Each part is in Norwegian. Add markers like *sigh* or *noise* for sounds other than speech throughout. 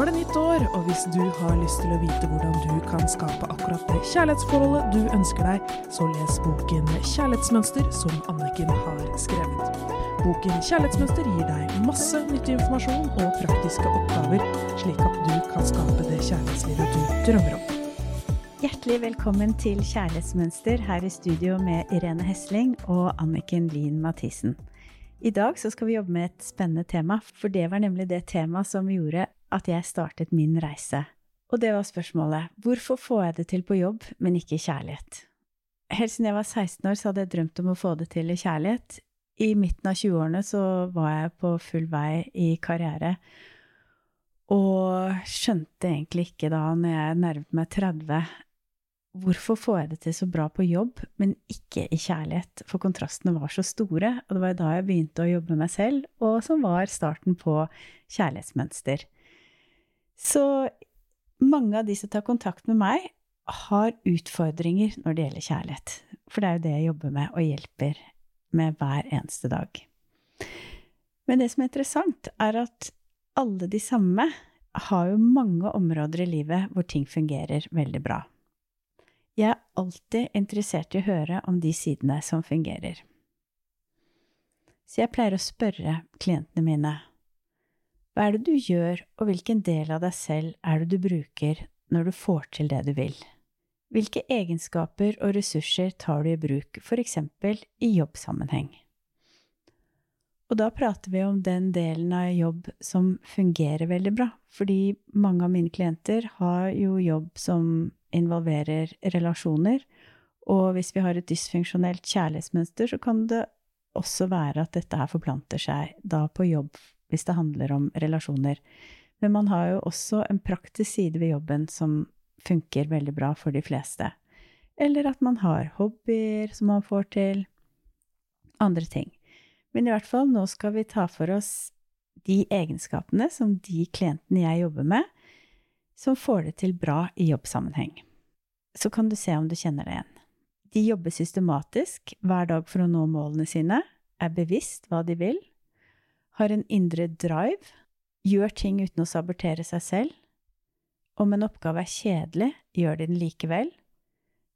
Nå er det nytt år, og hvis du har lyst til å vite hvordan du kan skape akkurat det kjærlighetsforholdet du ønsker deg, så les boken Kjærlighetsmønster som Anniken har skrevet. Boken Kjærlighetsmønster gir deg masse nyttig informasjon og praktiske oppgaver, slik at du kan skape det kjærlighetslivet du drømmer om. Hjertelig velkommen til Kjærlighetsmønster her i studio med Irene Hesling og Anniken Lien Mathisen. I dag skal vi jobbe med et spennende tema, for det var nemlig det temaet som gjorde at jeg startet min reise. Og det var spørsmålet hvorfor får jeg det til på jobb, men ikke i kjærlighet? Helt siden jeg var 16 år, så hadde jeg drømt om å få det til i kjærlighet. I midten av 20-årene så var jeg på full vei i karriere, og skjønte egentlig ikke da, når jeg nærmet meg 30, hvorfor får jeg det til så bra på jobb, men ikke i kjærlighet? For kontrastene var så store, og det var da jeg begynte å jobbe med meg selv, og som var starten på kjærlighetsmønster. Så mange av de som tar kontakt med meg, har utfordringer når det gjelder kjærlighet. For det er jo det jeg jobber med og hjelper med hver eneste dag. Men det som er interessant, er at alle de samme har jo mange områder i livet hvor ting fungerer veldig bra. Jeg er alltid interessert i å høre om de sidene som fungerer. Så jeg pleier å spørre klientene mine hva er det du gjør, og hvilken del av deg selv er det du bruker når du får til det du vil? Hvilke egenskaper og ressurser tar du i bruk, eksempel i jobbsammenheng? Og da prater vi om den delen av jobb som fungerer veldig bra, fordi mange av mine klienter har jo jobb som involverer relasjoner, og hvis vi har et dysfunksjonelt kjærlighetsmønster, så kan det også være at dette her forplanter seg da på jobb hvis det handler om relasjoner. Men man har jo også en praktisk side ved jobben som funker veldig bra for de fleste. Eller at man har hobbyer som man får til. Andre ting. Men i hvert fall, nå skal vi ta for oss de egenskapene som de klientene jeg jobber med, som får det til bra i jobbsammenheng. Så kan du se om du kjenner det igjen. De jobber systematisk hver dag for å nå målene sine, er bevisst hva de vil, har en indre drive, gjør ting uten å sabotere seg selv. Om en oppgave er kjedelig, gjør de den likevel.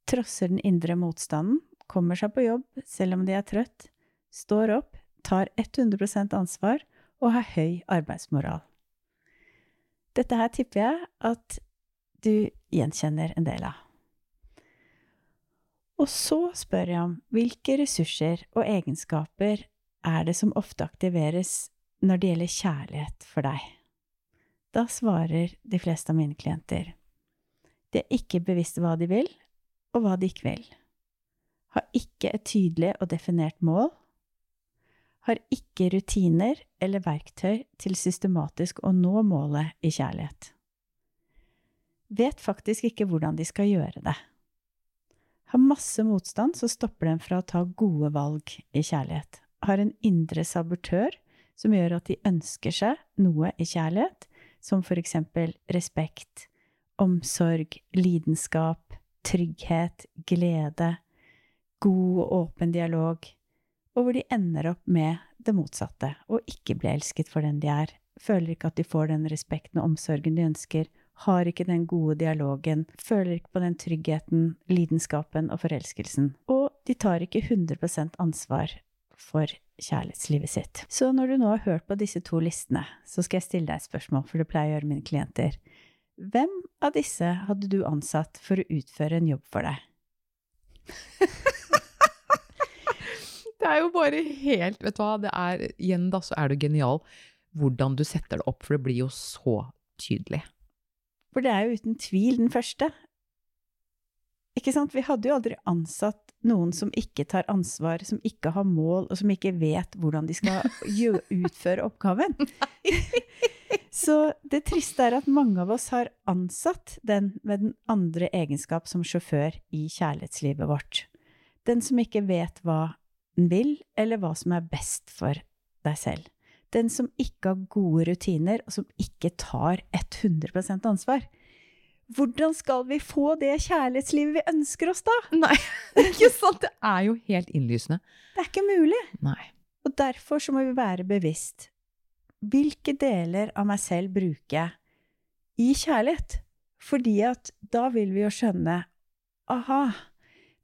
Trosser den indre motstanden, kommer seg på jobb selv om de er trøtt, står opp, tar 100% ansvar og har høy arbeidsmoral. Dette her tipper jeg at du gjenkjenner en del av. Og så spør jeg om hvilke ressurser og egenskaper er det som ofte aktiveres når det gjelder kjærlighet for deg? Da svarer de fleste av mine klienter. De er ikke bevisste hva de vil, og hva de ikke vil, har ikke et tydelig og definert mål, har ikke rutiner eller verktøy til systematisk å nå målet i kjærlighet, vet faktisk ikke hvordan de skal gjøre det, har masse motstand som stopper dem fra å ta gode valg i kjærlighet, har en indre sabotør som gjør at de ønsker seg noe i kjærlighet, som for eksempel respekt, omsorg, lidenskap, trygghet, glede, god og åpen dialog, og hvor de ender opp med det motsatte, og ikke blir elsket for den de er, føler ikke at de får den respekten og omsorgen de ønsker, har ikke den gode dialogen, føler ikke på den tryggheten, lidenskapen og forelskelsen, og de tar ikke 100% ansvar for kjærlighetslivet sitt. Så når du nå har hørt på disse to listene, så skal jeg stille deg et spørsmål, for det pleier jeg å gjøre mine klienter. Hvem av disse hadde du ansatt for å utføre en jobb for deg? *laughs* det er jo bare helt Vet du hva, det er Igjen, da, så er du genial hvordan du setter det opp, for det blir jo så tydelig. For det er jo uten tvil den første. Ikke sant? Vi hadde jo aldri ansatt noen som ikke tar ansvar, som ikke har mål, og som ikke vet hvordan de skal *laughs* utføre oppgaven. *laughs* Så det triste er at mange av oss har ansatt den med den andre egenskap som sjåfør i kjærlighetslivet vårt. Den som ikke vet hva den vil, eller hva som er best for deg selv. Den som ikke har gode rutiner, og som ikke tar 100% ansvar. Hvordan skal vi få det kjærlighetslivet vi ønsker oss, da? Nei, *laughs* ikke sant? Det er jo helt innlysende. Det er ikke mulig. Nei. Og derfor så må vi være bevisst. Hvilke deler av meg selv bruker jeg i kjærlighet. Fordi at da vil vi jo skjønne aha,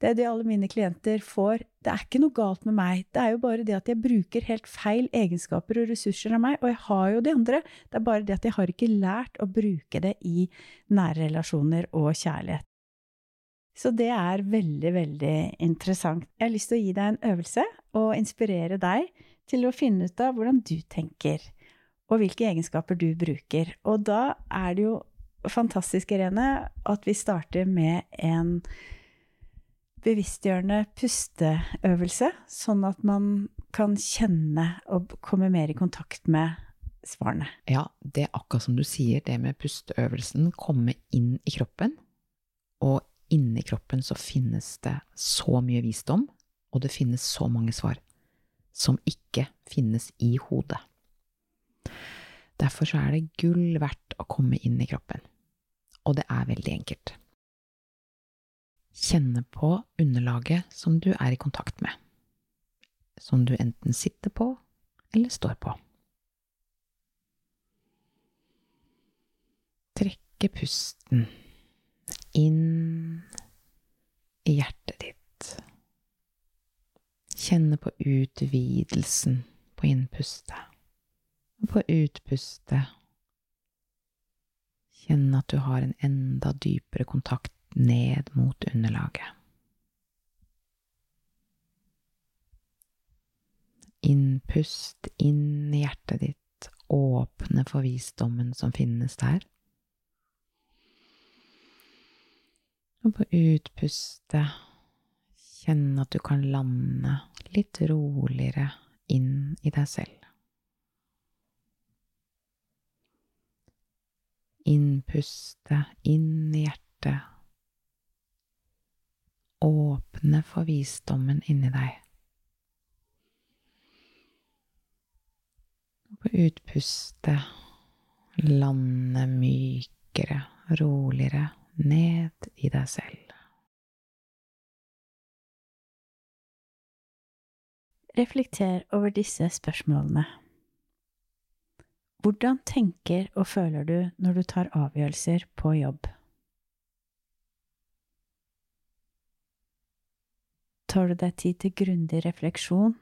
det er det alle mine klienter får. Det er ikke noe galt med meg. Det er jo bare det at jeg bruker helt feil egenskaper og ressurser av meg. Og jeg har jo de andre. Det er bare det at jeg har ikke lært å bruke det i nære relasjoner og kjærlighet. Så det er veldig, veldig interessant. Jeg har lyst til å gi deg en øvelse og inspirere deg til å finne ut av hvordan du tenker, og hvilke egenskaper du bruker. Og da er det jo fantastisk, Irene, at vi starter med en bevisstgjørende pusteøvelse, sånn at man kan kjenne og komme mer i kontakt med svarene. Ja, det er akkurat som du sier, det med pusteøvelsen, komme inn i kroppen. Og inni kroppen så finnes det så mye visdom, og det finnes så mange svar som ikke finnes i hodet. Derfor så er det gull verdt å komme inn i kroppen. Og det er veldig enkelt. Kjenne på underlaget som du er i kontakt med, som du enten sitter på eller står på. Trekke pusten inn i hjertet ditt. Kjenne på utvidelsen på innpustet, og på utpustet Kjenne at du har en enda dypere kontakt ned mot underlaget. Innpust inn i hjertet ditt, åpne for visdommen som finnes der. Og på utpustet kjenne at du kan lande litt roligere inn i deg selv. Innpuste inn i hjertet. Åpne for visdommen inni deg. På utpustet lande mykere, roligere ned i deg selv. Reflekter over disse spørsmålene. Hvordan tenker og føler du når du tar avgjørelser på jobb? Tar du deg tid til grundig refleksjon?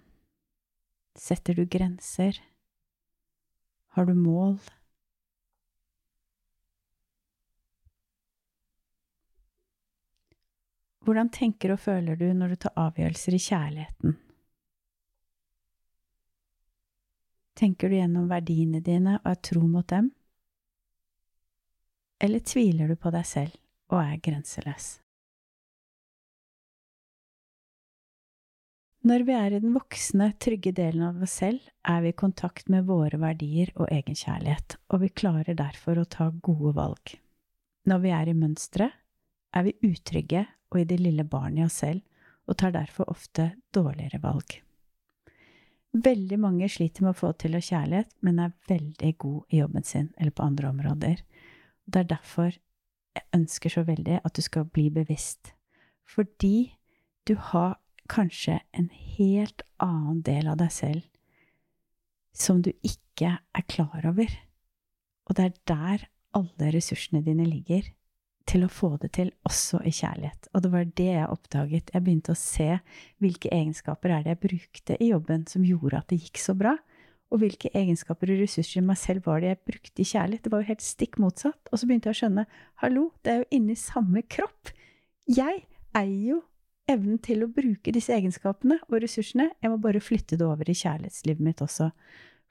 Setter du grenser? Har du mål? Hvordan tenker og føler du når du tar avgjørelser i kjærligheten? Tenker du gjennom verdiene dine og er tro mot dem? Eller tviler du på deg selv og er grenseløs? Når vi er i den voksne, trygge delen av oss selv, er vi i kontakt med våre verdier og egenkjærlighet, og vi klarer derfor å ta gode valg. Når vi er i mønsteret, er vi utrygge og i det lille barnet i oss selv, og tar derfor ofte dårligere valg. Veldig mange sliter med å få til kjærlighet, men er veldig god i jobben sin eller på andre områder. Det er derfor jeg ønsker så veldig at du skal bli bevisst. Fordi du har kanskje en helt annen del av deg selv som du ikke er klar over. Og det er der alle ressursene dine ligger til å få det til også i kjærlighet. Og det var det jeg oppdaget. Jeg begynte å se hvilke egenskaper er det jeg brukte i jobben som gjorde at det gikk så bra, og hvilke egenskaper og ressurser i meg selv var det jeg brukte i kjærlighet. Det var jo helt stikk motsatt. Og så begynte jeg å skjønne hallo, det er jo inni samme kropp. Jeg eier jo evnen til å bruke disse egenskapene og ressursene. Jeg må bare flytte det over i kjærlighetslivet mitt også.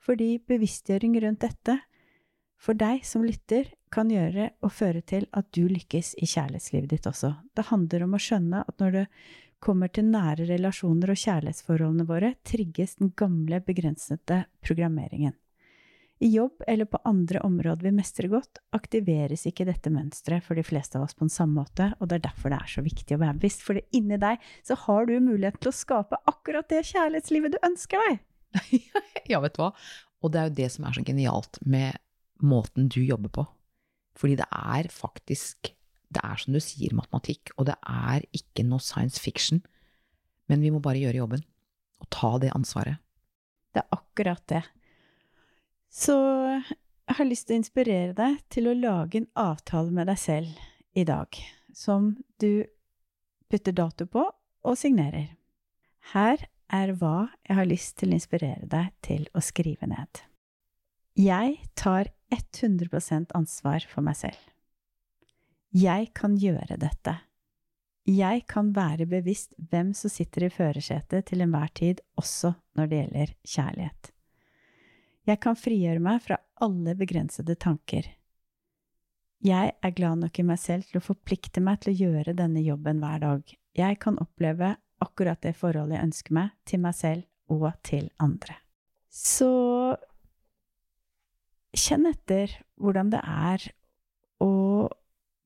Fordi bevisstgjøring rundt dette for deg som lytter, kan gjøre og føre til at du lykkes i kjærlighetslivet ditt også. Det handler om å skjønne at når det kommer til nære relasjoner og kjærlighetsforholdene våre, trigges den gamle, begrensede programmeringen. I jobb eller på andre områder vi mestrer godt, aktiveres ikke dette mønsteret for de fleste av oss på en samme måte, og det er derfor det er så viktig å være bevisst, for inni deg så har du mulighet til å skape akkurat det kjærlighetslivet du ønsker deg. *laughs* ja, vet du hva, og det er jo det som er så genialt med måten du jobber på. Fordi det er faktisk Det er som du sier, matematikk, og det er ikke noe science fiction. Men vi må bare gjøre jobben, og ta det ansvaret. Det er akkurat det. Så jeg har lyst til å inspirere deg til å lage en avtale med deg selv i dag, som du putter dato på og signerer. Her er hva jeg har lyst til å inspirere deg til å skrive ned. Jeg tar 100% ansvar for meg selv. Jeg kan gjøre dette. Jeg kan være bevisst hvem som sitter i førersetet til enhver tid, også når det gjelder kjærlighet. Jeg kan frigjøre meg fra alle begrensede tanker. Jeg er glad nok i meg selv til å forplikte meg til å gjøre denne jobben hver dag. Jeg kan oppleve akkurat det forholdet jeg ønsker meg, til meg selv og til andre. Så kjenn etter hvordan det er å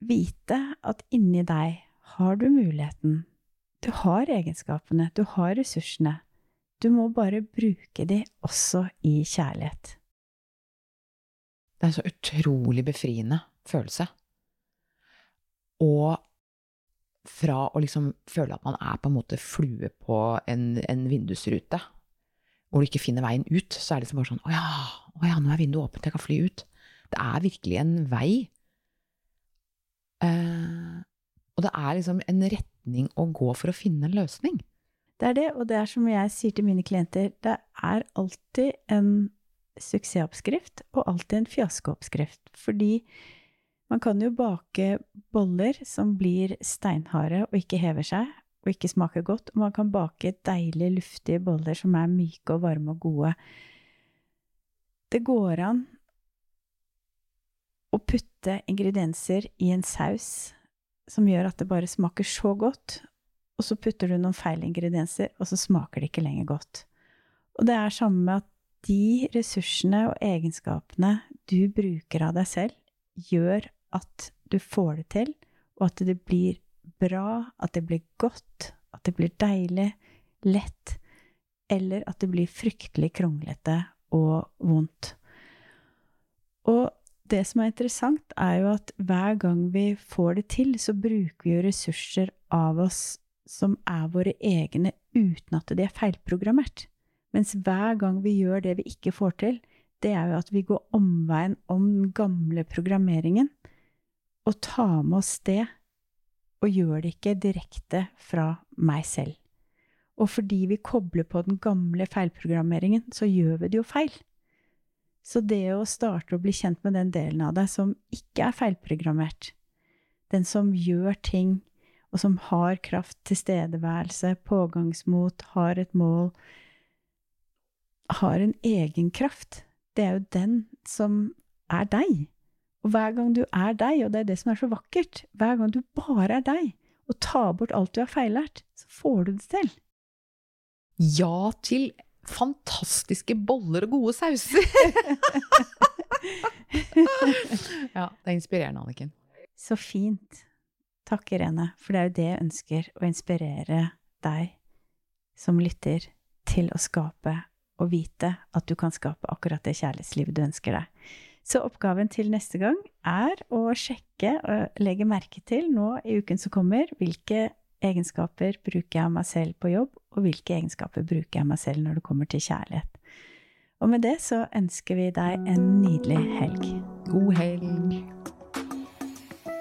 vite at inni deg har du muligheten. Du har egenskapene, du har ressursene. Du må bare bruke de også i kjærlighet. Det er en så utrolig befriende følelse. Og fra å liksom føle at man er på en måte flue på en, en vindusrute, hvor du ikke finner veien ut, så er det liksom bare sånn Å ja, å ja, nå er vinduet åpent, jeg kan fly ut. Det er virkelig en vei. Eh, og det er liksom en retning å gå for å finne en løsning. Det er det, og det er som jeg sier til mine klienter, det er alltid en suksessoppskrift og alltid en fiaskooppskrift. Fordi man kan jo bake boller som blir steinharde og ikke hever seg, og ikke smaker godt, og man kan bake deilige, luftige boller som er myke og varme og gode. Det går an å putte ingredienser i en saus som gjør at det bare smaker så godt, og så putter du noen feil ingredienser, og så smaker det ikke lenger godt. Og det er samme med at de ressursene og egenskapene du bruker av deg selv, gjør at du får det til, og at det blir bra, at det blir godt, at det blir deilig, lett, eller at det blir fryktelig kronglete og vondt. Og det som er interessant, er jo at hver gang vi får det til, så bruker vi jo ressurser av oss som er våre egne uten at de er feilprogrammert. Mens hver gang vi gjør det vi ikke får til, det er jo at vi går omveien om den gamle programmeringen, og tar med oss det, og gjør det ikke direkte fra meg selv. Og fordi vi kobler på den gamle feilprogrammeringen, så gjør vi det jo feil. Så det å starte å bli kjent med den delen av deg som ikke er feilprogrammert, den som gjør ting og som har kraft, tilstedeværelse, pågangsmot, har et mål, har en egen kraft. Det er jo den som er deg. Og hver gang du er deg, og det er det som er så vakkert, hver gang du bare er deg, og tar bort alt du har feillært, så får du det til. Ja til fantastiske boller og gode sauser! *laughs* ja, det er inspirerende, Anniken. Så fint. Takk, Irene, for det er jo det jeg ønsker å inspirere deg som lytter til å skape og vite at du kan skape akkurat det kjærlighetslivet du ønsker deg. Så oppgaven til neste gang er å sjekke og legge merke til nå i uken som kommer, hvilke egenskaper bruker jeg av meg selv på jobb, og hvilke egenskaper bruker jeg av meg selv når det kommer til kjærlighet. Og med det så ønsker vi deg en nydelig helg. God helg.